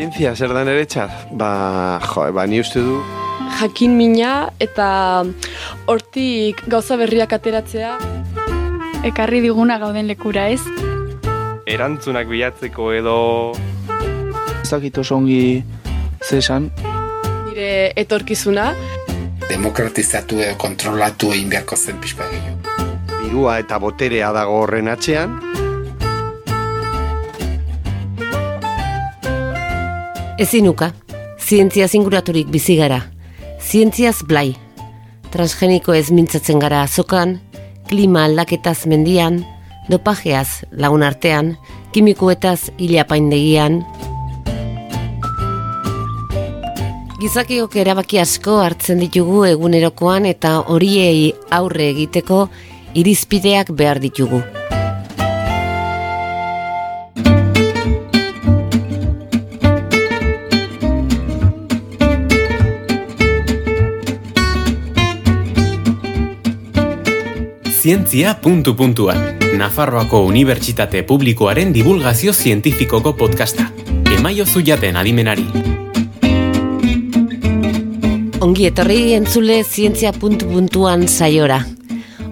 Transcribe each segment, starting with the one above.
Zientzia zer da niretzat? Ba, jo, ba, ni uste du jakin mina eta hortik gauza berriak ateratzea. Ekarri diguna gauden lekura ez. Erantzunak bilatzeko edo Ez dakit oso ongi zesan. Nire etorkizuna, demokratizatu edo kontrolatu egin beharko zen pixka gehiago. dirua eta boterea dago horren atzean. Ezinuka, zientzia zinguraturik bizi gara. Zientziaz blai. Transgeniko ez mintzatzen gara azokan, klima aldaketaz mendian, dopajeaz lagun artean, kimikoetaz hilapaindegian. Gizakiok erabaki asko hartzen ditugu egunerokoan eta horiei aurre egiteko irizpideak behar ditugu. Zientzia puntu puntuan. Nafarroako Unibertsitate Publikoaren divulgazio zientifikoko podcasta. Emaio zuiaten adimenari. Ongi etorri entzule zientzia puntu puntuan saiora.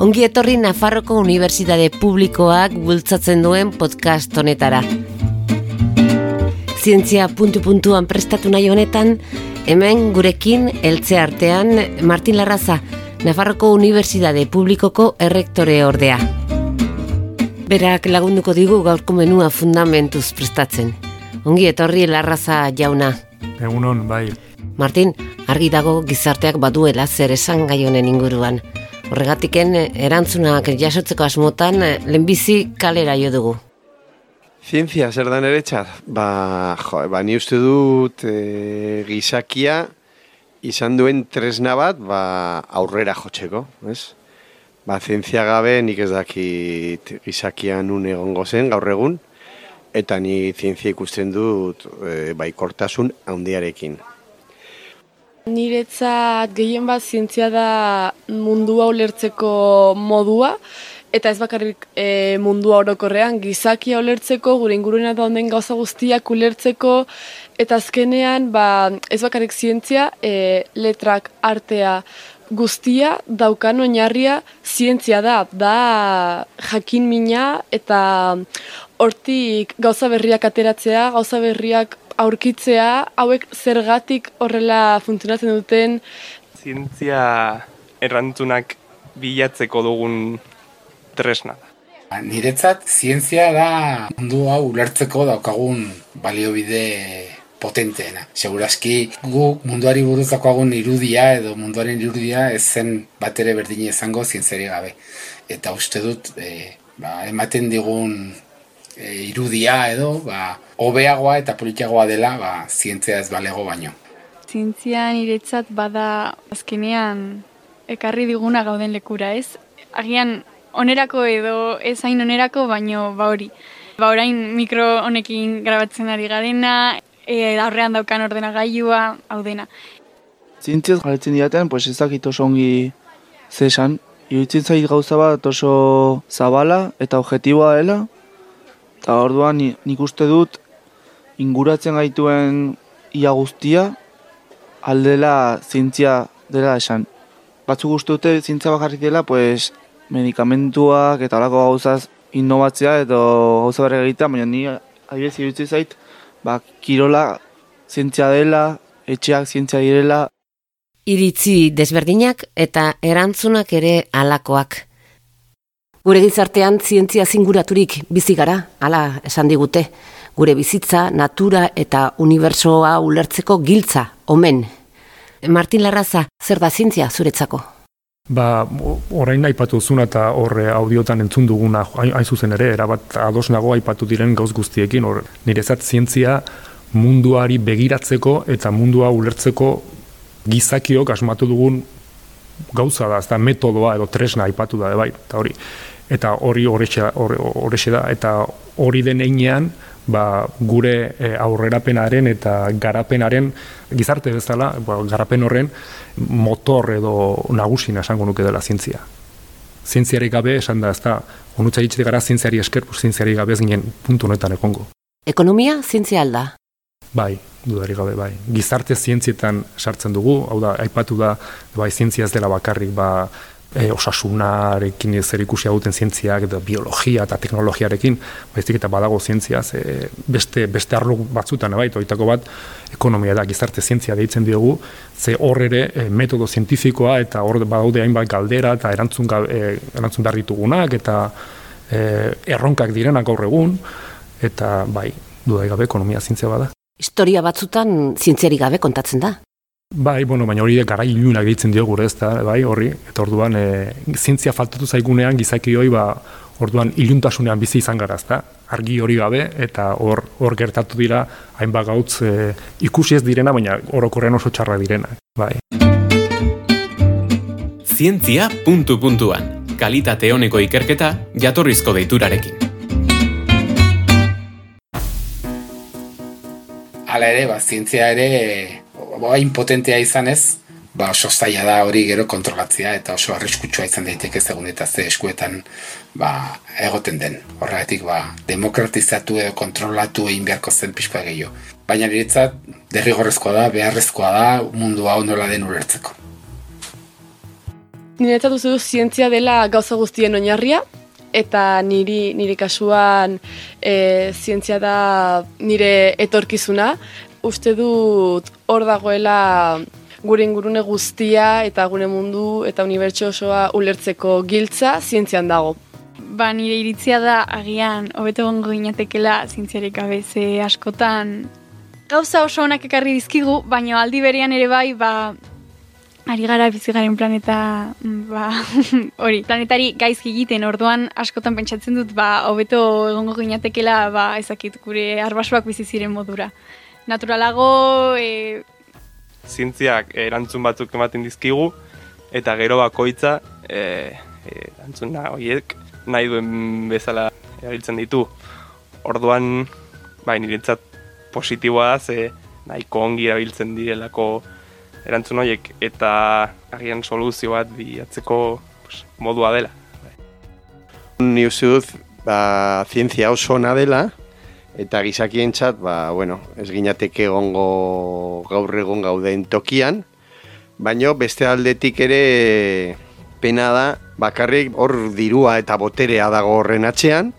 Ongi etorri Nafarroko Unibertsitate Publikoak bultzatzen duen podcast honetara. Zientzia puntu puntuan prestatu nahi honetan, hemen gurekin eltze artean Martin Larraza, Nafarroko Unibertsitate Publikoko errektore ordea. Berak lagunduko digu gaurko menua fundamentuz prestatzen. Ongi etorri Larraza jauna. Egunon, bai. Martin, argi dago gizarteak baduela zer esan gai honen inguruan. Horregatiken erantzunak jasotzeko asmotan lehenbizi kalera jo dugu. Zientzia zer da niretzat? Ba, jo, ba, ni uste dut e, gizakia izan duen tresna bat ba, aurrera jotzeko, ez? Ba, zientzia gabe nik ez dakit gizakia nun egongo zen gaur egun, eta ni zientzia ikusten dut e, baikortasun handiarekin. niretzat gehien bat zientzia da mundua ulertzeko modua, eta ez bakarrik e, mundua orokorrean gizakia ulertzeko, gure inguruna dauden gauza guztiak ulertzeko, eta azkenean ba, ez bakarrik zientzia, e, letrak artea guztia daukan oinarria zientzia da, da jakin mina eta hortik gauza berriak ateratzea, gauza berriak aurkitzea, hauek zergatik horrela funtzionatzen duten zientzia errantzunak bilatzeko dugun tresna da. Ba, Niretzat, zientzia da mundu hau ulertzeko daukagun baliobide potenteena. Segurazki guk munduari buruz daukagun irudia edo munduaren irudia ez zen bat ere berdine izango zientziari gabe. Eta uste dut, e, ba, ematen digun e, irudia edo, ba, hobeagoa eta politiagoa dela, ba, zientzia ez balego baino. Zientzia niretzat bada azkenean ekarri diguna gauden lekura ez. Agian onerako edo ez hain onerako, baino ba hori. Ba orain mikro honekin grabatzen ari garena, e, aurrean daukan ordenagailua, hau dena. Zientziaz galetzen diaten, pues ez dakit oso ongi zesan. Iruditzen zait gauza bat oso zabala eta objetiboa dela. Eta orduan ni- nik uste dut inguratzen gaituen ia guztia aldela zientzia dela esan. Batzuk uste dute zientzia bakarrik dela, pues, medikamentuak eta horako gauzaz innovatzea edo gauza berri egitea, baina ni adibidez iruditzen zait, ba, kirola zientzia dela, etxeak zientzia direla, Iritzi desberdinak eta erantzunak ere alakoak. Gure gizartean zientzia zinguraturik bizi gara, hala esan digute. Gure bizitza, natura eta unibertsoa ulertzeko giltza, omen. Martin Larraza, zer da zientzia zuretzako? Ba, orain aipatu zuna eta horre audiotan entzun duguna hain zuzen ere, erabat ados nago aipatu diren gauz guztiekin, hor nirezat zientzia munduari begiratzeko eta mundua ulertzeko gizakiok asmatu dugun gauza da, ez da metodoa edo tresna aipatu da, bai, eta hori. Eta hori horrexe da, eta hori den einean, ba, gure e, aurrerapenaren eta garapenaren gizarte bezala, ba, garapen horren motor edo nagusina esango nuke dela zientzia. Zientziarik gabe esan da, ez da, onutza itxite gara zientziari esker, pues, zientziarik gabe ez ginen puntu honetan egongo. Ekonomia zientzia alda. Bai, dudari gabe bai. Gizarte zientzietan sartzen dugu, hau da, aipatu da, bai, zientzia ez dela bakarrik, ba, e, osasunarekin zer ikusia duten zientziak, edo biologia eta teknologiarekin, baizik eta badago zientzia, ze beste, beste arlo batzutan, bai, oitako bat, ekonomia da gizarte zientzia deitzen diogu, ze hor ere e, metodo zientifikoa eta hor badaude hainbat galdera eta erantzun, e, erantzun darritugunak eta e, erronkak direnak gaur egun, eta bai, dudai gabe ekonomia zientzia bada. Historia batzutan zientziari gabe kontatzen da. Bai, bueno, baina hori gara ilunak ditzen dio gure ez da, bai, horri, eta orduan, e, zientzia faltatu zaigunean, gizaki hori, ba, orduan, iluntasunean bizi izan gara, da, argi hori gabe, eta hor, hor gertatu dira, hainbat gautz, e, ikusi ez direna, baina orokorrean oso txarra direna, bai. Zientzia puntu puntuan, kalitate honeko ikerketa, jatorrizko deiturarekin. Hala ere, ba, zientzia ere, ba, impotentea izan ez, ba, oso zaila da hori gero kontrolatzea eta oso arriskutsua izan daiteke egun eta ze eskuetan ba, egoten den. Horregatik ba, demokratizatu edo kontrolatu egin beharko zen pixkoa gehiago. Baina niretzat derrigorrezkoa da, beharrezkoa da mundu hau nola den ulertzeko. Niretzat duzu zientzia dela gauza guztien oinarria, eta niri nire kasuan e, zientzia da nire etorkizuna, uste dut hor dagoela gure ingurune guztia eta gure mundu eta unibertso osoa ulertzeko giltza zientzian dago. Ba, nire iritzia da agian hobeto gongo ginatekela zientziarik gabe askotan. Gauza oso onak ekarri dizkigu, baina aldi berean ere bai, ba, ari gara bizigaren planeta, ba, hori, planetari gaizki egiten, orduan askotan pentsatzen dut, ba, hobeto egongo ginatekela, ba, ezakit, gure arbasuak biziziren modura naturalago... E... Zientziak erantzun batzuk ematen dizkigu, eta gero bakoitza e, e, erantzuna horiek nahi duen bezala erabiltzen ditu. Orduan, bai, niretzat positiboa da, ze nahiko ongi erabiltzen direlako erantzun horiek, eta agian soluzio bat bilatzeko pues, modua dela. Ni uste dut, ba, zientzia oso ona dela, eta gizakientzat, ba, bueno, ez ginateke egongo gaur egon gauden tokian, baino beste aldetik ere pena da, bakarrik hor dirua eta boterea dago horren atzean,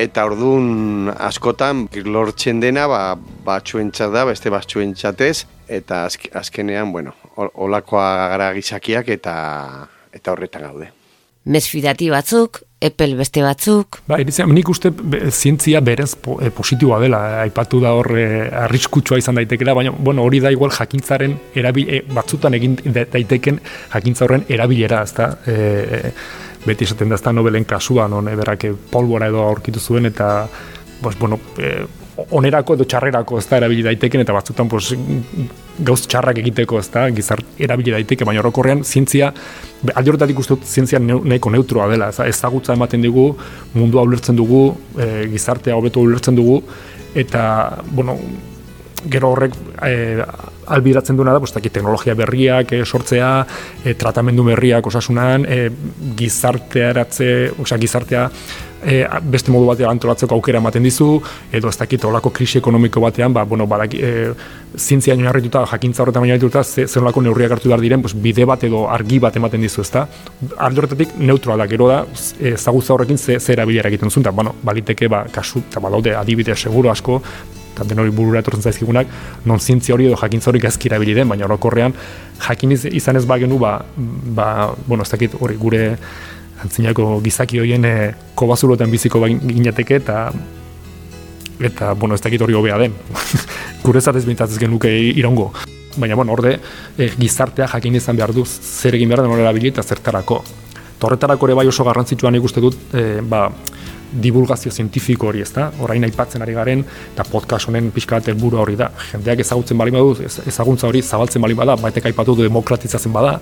eta ordun askotan lortzen dena ba, batxuentzat da, beste batxuentzatez, eta azkenean, bueno, olakoa gara gizakiak eta eta horretan gaude. Mesfidati batzuk, epel beste batzuk. Ba, iritzen, nik uste zientzia berez po, e, positiboa dela, aipatu da hor e, arriskutsua izan daitekela, baina bueno, hori da igual jakintzaren erabil, e, batzutan egin daiteken jakintza horren erabilera, ezta? E, beti esaten da, ezta nobelen kasuan, non, eberrak polbora edo aurkitu zuen, eta, pues, bueno, e, onerako edo txarrerako ez da erabili daiteken eta batzutan pues, gauz txarrak egiteko ez da gizart erabili daiteke, baina orokorrean zientzia, aldi horretatik uste dut zientzia nahiko neutroa dela, ez ezagutza ematen dugu, mundua ulertzen dugu, e, gizartea hobeto ulertzen dugu, eta, bueno, gero horrek e, albiratzen duena da, bostak, teknologia berriak e, sortzea, e, tratamendu berriak osasunan, e, gizartea eratze, osa, gizartea e, beste modu batean antolatzeko aukera ematen dizu, edo ez dakit olako krisi ekonomiko batean, ba, bueno, badak, e, zintzia nioarrituta, jakintza horretan baina dituta, ze, zer olako neurriak hartu behar diren, pues, bide bat edo argi bat ematen dizu, ezta? Ardo horretatik neutroa da, gero da, ezagutza horrekin ze, ze erabilera egiten zuen, eta, bueno, baliteke, ba, kasu, eta badaude, adibide seguro asko, eta den hori burura etortzen zaizkigunak, non zientzia hori edo jakintza hori gazki erabili den, baina orokorrean jakin izan ez bagenu, ba, ba, bueno, ez dakit hori gure antzinako gizaki horien e, kobazulotan biziko ginateke eta eta, bueno, ez dakit hori hobea den. Gure zatez bintatzez genuke irongo. Baina, bueno, orde, e, gizartea jakin izan behar du zer egin behar den horrela eta zertarako. Torretarako ere bai oso garrantzitsuan ikuste dut, e, ba, divulgazio zientifiko hori, ez da? Orain aipatzen ari garen, eta podcast honen pixka bat helburu hori da. Jendeak ezagutzen bali badu, ezaguntza hori zabaltzen bali bada, baitek aipatu du demokratizatzen bada,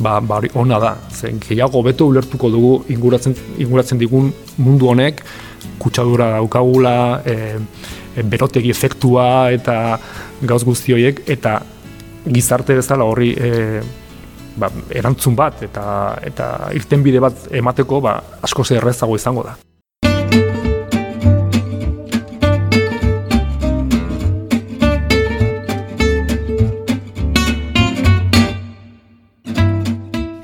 ba, ba ona da. Zen, gehiago beto ulertuko dugu inguratzen, inguratzen digun mundu honek, kutsadura daukagula, e, e, berotegi efektua eta gauz guzti horiek, eta gizarte bezala horri e, ba, erantzun bat eta eta irtenbide bat emateko ba, asko errezago izango da.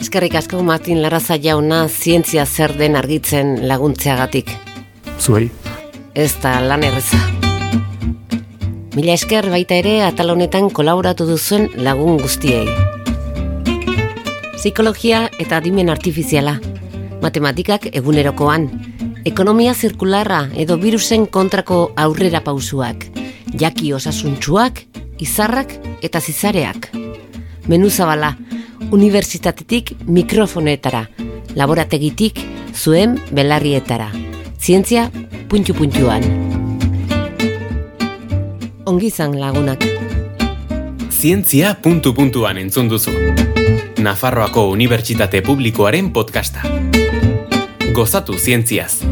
Eskerrik asko Martin Laraza jauna zientzia zer den argitzen laguntzeagatik. Zuei. Ez da lan erreza. Mila esker baita ere atal honetan kolaboratu duzuen lagun guztiei. Psikologia eta adimen artifiziala. Matematikak egunerokoan. Ekonomia zirkularra edo virusen kontrako aurrera pausuak. Jaki osasuntsuak, izarrak eta zizareak. Menu zabala, unibertsitatetik mikrofonetara, laborategitik zuen belarrietara. Zientzia puntu puntuan. Ongizan lagunak. Zientzia puntu puntuan entzun duzu. Nafarroako Unibertsitate Publikoaren podcasta. Gozatu zientziaz.